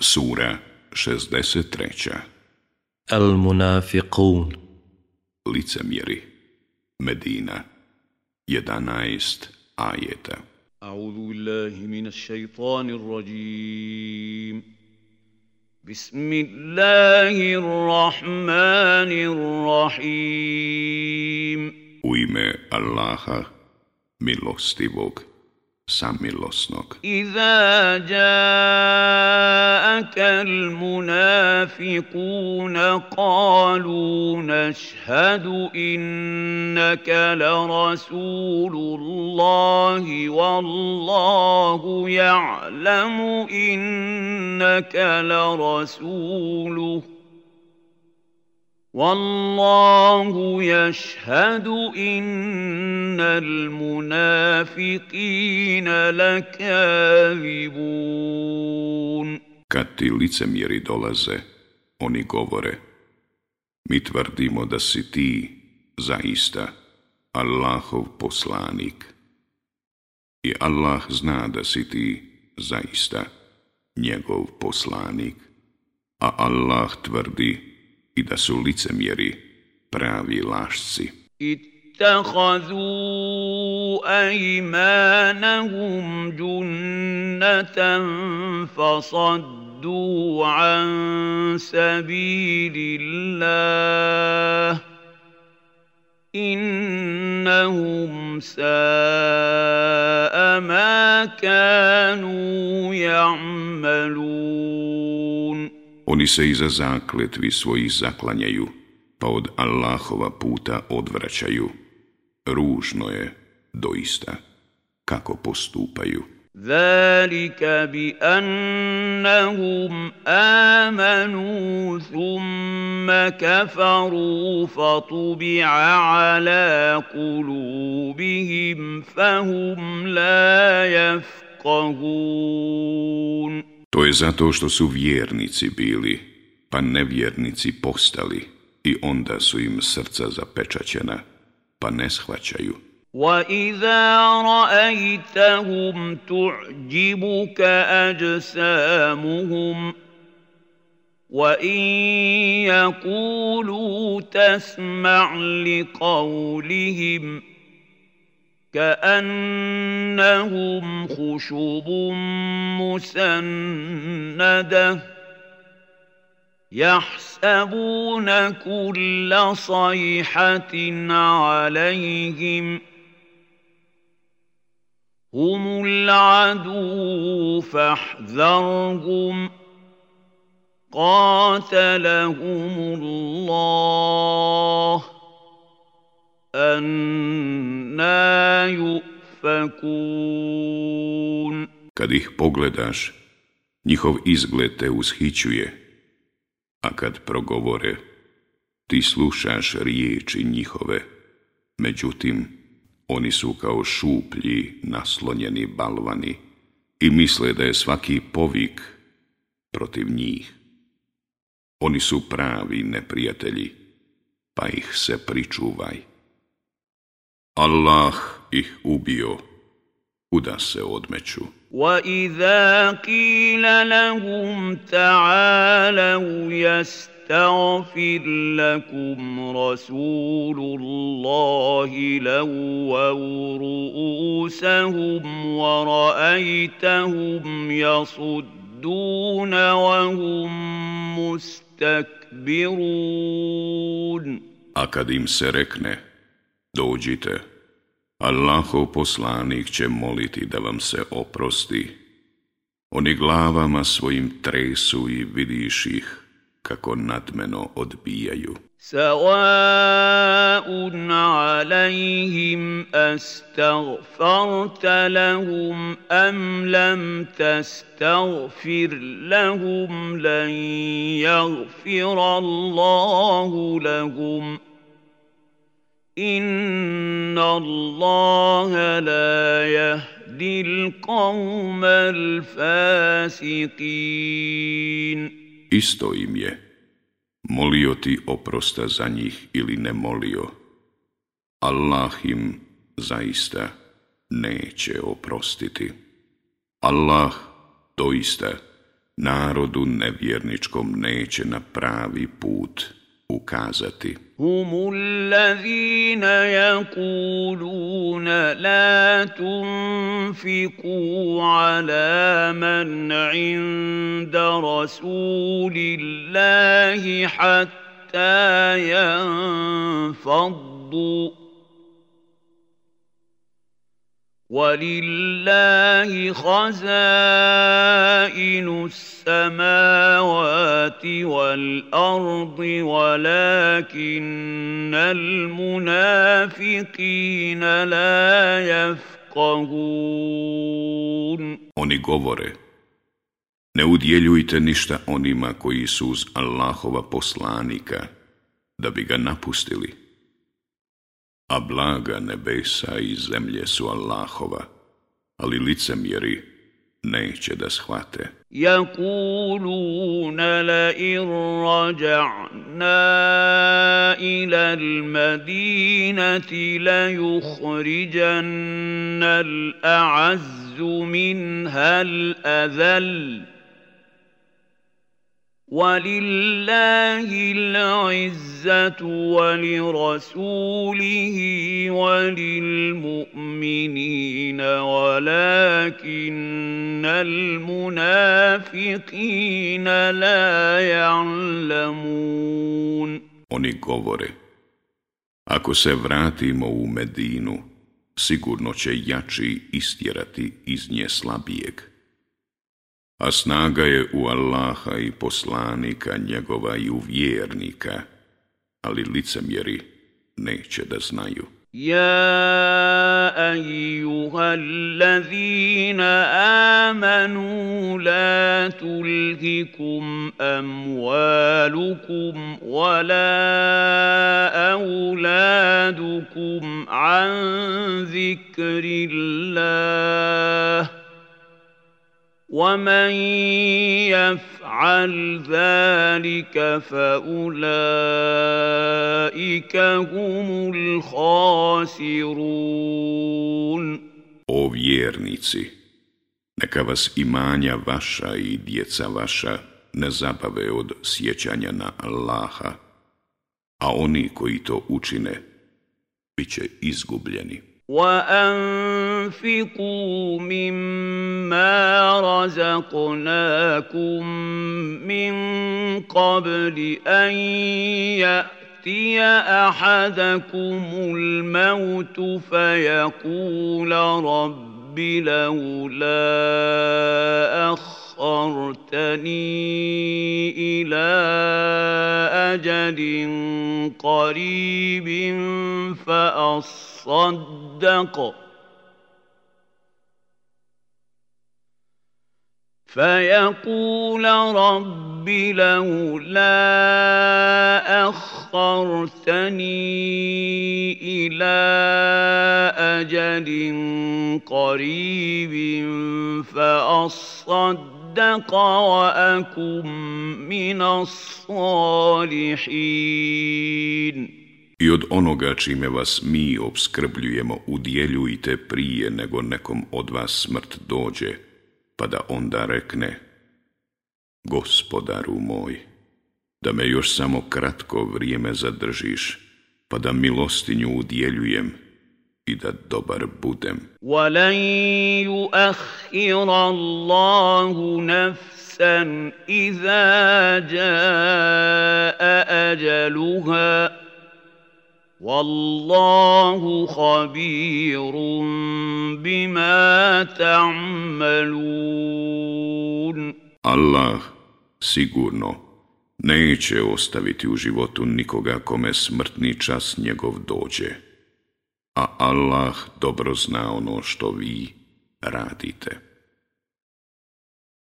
Sura 63 Al-Munafiqun. Licemjeri. Medina. 11 ajeta. A'udhu billahi minas shaitanir rajim. Bismillahirrahmanirrahim. U ime Allaha, milostivog, samilosnog إذا جاءك المنافقون قالوا نشهد إنك لرسول الله والله يعلم إنك لرسوله. والله يشهد إن المنافقين لكاذبون Kad ti licemjeri dolaze, oni govore Mi tvrdimo da si ti zaista Allahov poslanik i Allah zna da si ti zaista njegov poslanik a Allah tvrdi i da su licemjeri pravi lašci. اتخذوا أيمانهم جنة فصدوا عن سبيل الله. إنهم ساء ما كانوا يعملون. Oni se iza zakletvi svojih zaklanjaju, pa od Allahova puta odvraćaju. Ružno je, doista, kako postupaju. ذلك بأنهم آمنوا ثم كفروا فطبع على قلوبهم فهم لا يفقهون To je zato što su vjernici bili, pa nevjernici postali i onda su im srca zapečaćena, pa ne shvaćaju. وإذا رأيتهم تعجبك أجسامهم وإن يقولوا تسمع لقولهم كأنهم خشب مسندة يحسبون كل صيحة عليهم ۖ هم العدو فاحذرهم قاتلهم الله أنا يؤفكون Kad ih pogledaš, njihov izgled te ushićuje, a kad progovore, ti slušaš riječi njihove, međutim, Oni su kao šuplji, naslonjeni balvani i misle da je svaki povik protiv njih. Oni su pravi neprijatelji, pa ih se pričuvaj. Allah ih ubio, kuda se odmeću. وَإِذَا قِيلَ لَهُمْ تَعَالَوْا يستغفر لكم رسول الله لووا رؤوسهم ورأيتهم يصدون وهم مستكبرون A kad im se rekne, dođite, Allahov poslanik će moliti da vam se oprosti. Oni glavama svojim tresu i vidiš ih kako nadmeno odbijaju. سواء عليهم أستغفرت لهم أم لم تستغفر لهم لن يغفر الله لهم إن الله لا يهدي القوم الفاسقين Isto im je, molio ti oprosta za njih ili ne molio. Allah im zaista neće oprostiti. Allah doista narodu nevjerničkom neće na pravi put Ukazati. هم الذين يقولون لا تنفقوا على من عند رسول الله حتى ينفضوا ولله خزائن السماوات والارض ولكن المنافقين لا يفقهون Oni govore Ne udjeljujte ništa onima koji su uz Allahova poslanika da bi ga napustili A blaga nebesa i zemlje su Allahova, ali licemjeri neće da shvate. Jakuluna la in rađa'na ila l-Madinati la yuhriđanna l-a'azu minha l-azalli. ولله العزة ولرسوله وللمؤمنين ولكن المنافقين لا يعلمون Oni govore, ako se vratimo u Medinu, sigurno će jači istjerati iz nje slabijeg. a snaga je u Allaha i poslanika njegova i u vjernika, ali licemjeri neće da znaju. يا ايها الذين امنوا لا تلهكم اموالكم ولا اولادكم عن ذكر الله ومن يفعل ذلك فاولئك هم الخاسرون O vjernici, neka vas imanja vaša i djeca vaša ne zabave od sjećanja na Allaha, a oni koji to učine, bit će izgubljeni. وانفقوا مما رزقناكم من قبل ان ياتي احدكم الموت فيقول رب لولا أخرتني إلى أجل قريب فأصدق فيقول رب لولا أخرتني إلى أجل قريب فأصدق أصدق وأكن من الصالحين I od onoga čime vas mi obskrbljujemo udjeljujte prije nego nekom od vas smrt dođe, pa da onda rekne Gospodaru moj, da me još samo kratko vrijeme zadržiš, pa da milostinju udjeljujem i da dobar budem. وَلَنْ يُؤَخِّرَ اللَّهُ نَفْسًا إِذَا جَاءَ أَجَلُهَا Wallahu khabirun bima ta'malun. Allah sigurno neće ostaviti u životu nikoga kome smrtni čas njegov dođe. A Allah dobro zna ono što vi radite.